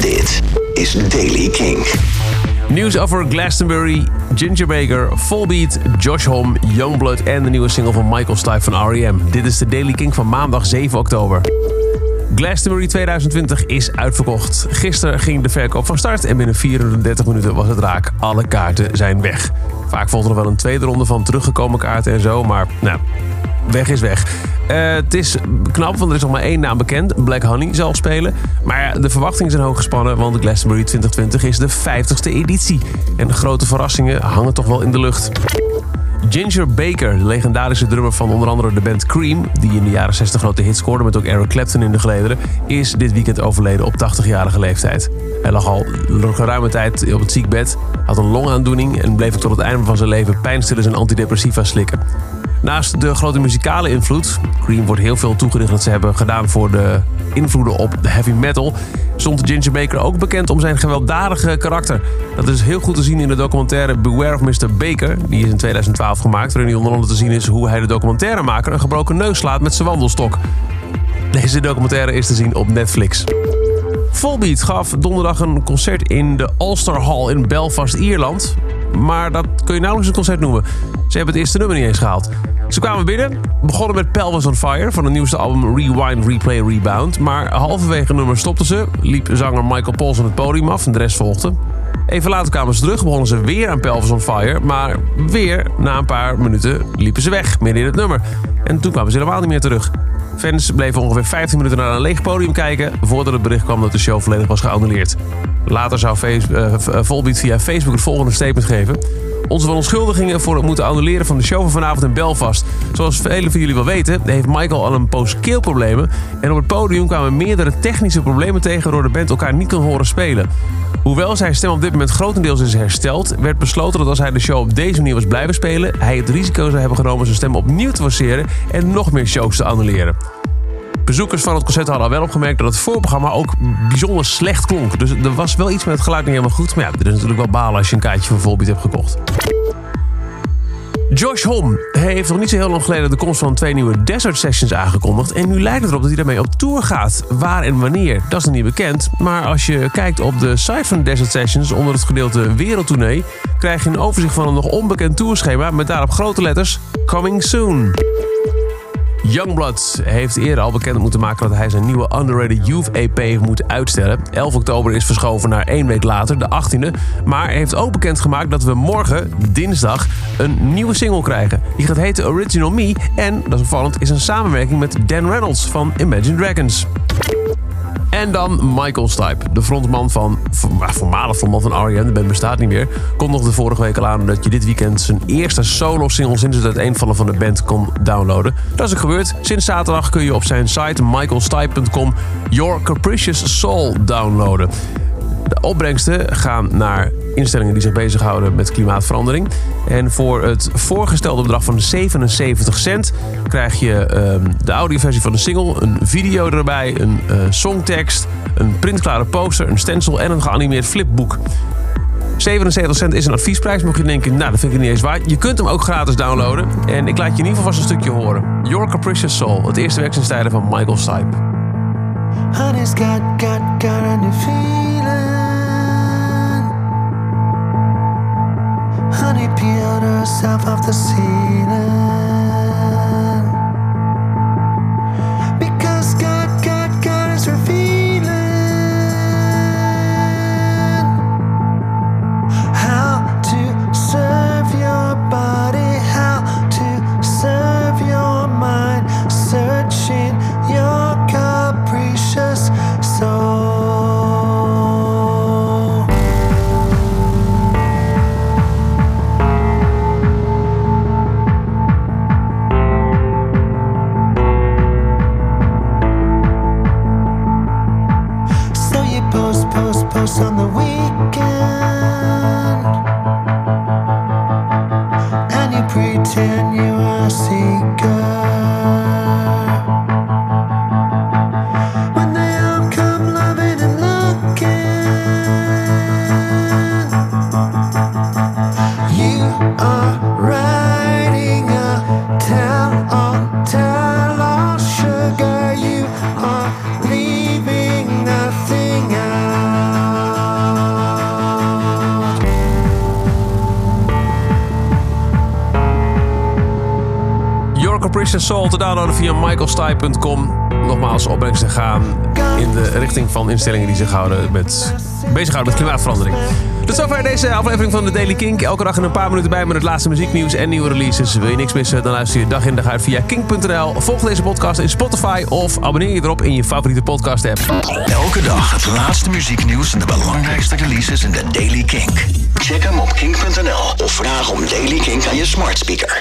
Dit is Daily King. Nieuws over Glastonbury, Ginger Baker, Volbeat, Josh Homme, Youngblood en de nieuwe single van Michael Stipe van R.E.M. Dit is de Daily King van maandag 7 oktober. Glastonbury 2020 is uitverkocht. Gisteren ging de verkoop van start en binnen 34 minuten was het raak. Alle kaarten zijn weg. Vaak volgde er wel een tweede ronde van teruggekomen kaarten en zo, maar nou, weg is weg. Uh, het is knap, want er is nog maar één naam bekend. Black Honey zal spelen. Maar de verwachtingen zijn hoog gespannen, want de Glastonbury 2020 is de 50ste editie. En de grote verrassingen hangen toch wel in de lucht. Ginger Baker, de legendarische drummer van onder andere de band Cream, die in de jaren 60 grote hits scoorde met ook Eric Clapton in de gelederen, is dit weekend overleden op 80-jarige leeftijd. Hij lag al geruime tijd op het ziekbed, had een longaandoening en bleef tot het einde van zijn leven pijnstillers en antidepressiva slikken. Naast de grote muzikale invloed, Cream wordt heel veel toegericht dat ze hebben gedaan voor de invloeden op de heavy metal, stond Ginger Baker ook bekend om zijn gewelddadige karakter. Dat is heel goed te zien in de documentaire Beware of Mr. Baker, die is in 2012 gemaakt, waarin onder andere te zien is hoe hij de documentairemaker een gebroken neus slaat met zijn wandelstok. Deze documentaire is te zien op Netflix. Volbeat gaf donderdag een concert in de Ulster Hall in Belfast, Ierland. Maar dat kun je nauwelijks een concert noemen. Ze hebben het eerste nummer niet eens gehaald. Ze kwamen binnen, begonnen met Pelvis on Fire van het nieuwste album Rewind, Replay, Rebound. Maar halverwege het nummer stopten ze, liep zanger Michael Paulson het podium af en de rest volgde. Even later kwamen ze terug, begonnen ze weer aan Pelvis on Fire. Maar weer na een paar minuten liepen ze weg, midden in het nummer. En toen kwamen ze helemaal niet meer terug. Fans bleven ongeveer 15 minuten naar een leeg podium kijken... voordat het bericht kwam dat de show volledig was geannuleerd. Later zou uh, Volbeat via Facebook het volgende statement geven. Onze verontschuldigingen voor het moeten annuleren van de show van vanavond in Belfast. Zoals velen van jullie wel weten, heeft Michael al een poos keelproblemen. En op het podium kwamen meerdere technische problemen tegen... waardoor de band elkaar niet kon horen spelen. Hoewel zijn stem op dit moment grotendeels is hersteld... werd besloten dat als hij de show op deze manier was blijven spelen... hij het risico zou hebben genomen zijn stem opnieuw te forceren... en nog meer shows te annuleren. Bezoekers van het concert hadden al wel opgemerkt dat het voorprogramma ook bijzonder slecht klonk. Dus er was wel iets met het geluid niet helemaal goed. Maar ja, er is natuurlijk wel balen als je een kaartje voor Volbeat hebt gekocht. Josh Homme heeft nog niet zo heel lang geleden de komst van twee nieuwe Desert Sessions aangekondigd. En nu lijkt het erop dat hij daarmee op tour gaat. Waar en wanneer, dat is nog niet bekend. Maar als je kijkt op de site van Desert Sessions onder het gedeelte Wereldtournee, krijg je een overzicht van een nog onbekend tourschema met daarop grote letters Coming Soon. Youngblood heeft eerder al bekend moeten maken dat hij zijn nieuwe Underrated Youth EP moet uitstellen. 11 oktober is verschoven naar één week later, de 18e. Maar heeft ook bekend gemaakt dat we morgen, dinsdag, een nieuwe single krijgen. Die gaat heten Original Me en, dat is opvallend, is een samenwerking met Dan Reynolds van Imagine Dragons. En dan Michael Stipe, de frontman van, voormalig frontman van R.E.M., de band bestaat niet meer, kondigde vorige week al aan dat je dit weekend zijn eerste solo-single sinds het uiteenvallen van de band kon downloaden. Dat is ook gebeurd. Sinds zaterdag kun je op zijn site michaelstipe.com Your Capricious Soul downloaden. De opbrengsten gaan naar instellingen die zich bezighouden met klimaatverandering. En voor het voorgestelde bedrag van 77 cent krijg je uh, de audioversie van de single, een video erbij, een uh, songtekst, een printklare poster, een stencil en een geanimeerd flipboek. 77 cent is een adviesprijs. Mocht je denken, nou, dat vind ik niet eens waard. Je kunt hem ook gratis downloaden. En ik laat je in ieder geval vast een stukje horen. Your Capricious Soul, het eerste werk van Michael Stipe. Honey's got, got, got honey peeled herself off the scene. On the weekend and you pretend you are a seeker. Capricious Soul te downloaden via michaelstipe.com. Nogmaals, opbrengsten gaan in de richting van instellingen die zich houden met, bezighouden met klimaatverandering. Tot zover deze aflevering van de Daily Kink. Elke dag in een paar minuten bij met het laatste muzieknieuws en nieuwe releases. Wil je niks missen, dan luister je dag in dag uit via kink.nl. Volg deze podcast in Spotify of abonneer je erop in je favoriete podcast app. Elke dag het laatste muzieknieuws en de belangrijkste releases in de Daily Kink. Check hem op kink.nl of vraag om Daily Kink aan je smart speaker.